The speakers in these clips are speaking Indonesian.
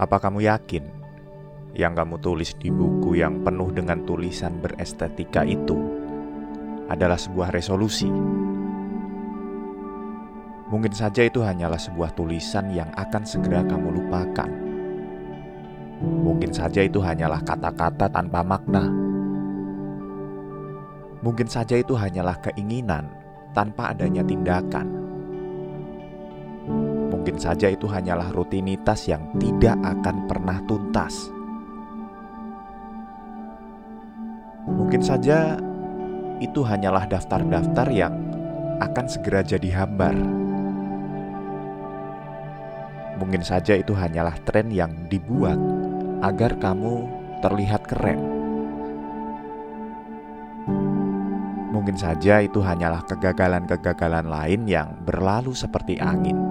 Apa kamu yakin yang kamu tulis di buku yang penuh dengan tulisan berestetika itu adalah sebuah resolusi? Mungkin saja itu hanyalah sebuah tulisan yang akan segera kamu lupakan. Mungkin saja itu hanyalah kata-kata tanpa makna. Mungkin saja itu hanyalah keinginan tanpa adanya tindakan. Mungkin saja itu hanyalah rutinitas yang tidak akan pernah tuntas. Mungkin saja itu hanyalah daftar-daftar yang akan segera jadi hambar. Mungkin saja itu hanyalah tren yang dibuat agar kamu terlihat keren. Mungkin saja itu hanyalah kegagalan-kegagalan lain yang berlalu seperti angin.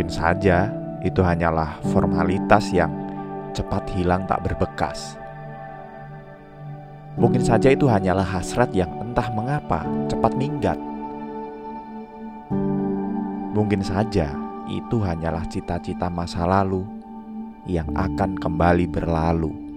Mungkin saja itu hanyalah formalitas yang cepat hilang tak berbekas. Mungkin saja itu hanyalah hasrat yang entah mengapa cepat minggat. Mungkin saja itu hanyalah cita-cita masa lalu yang akan kembali berlalu.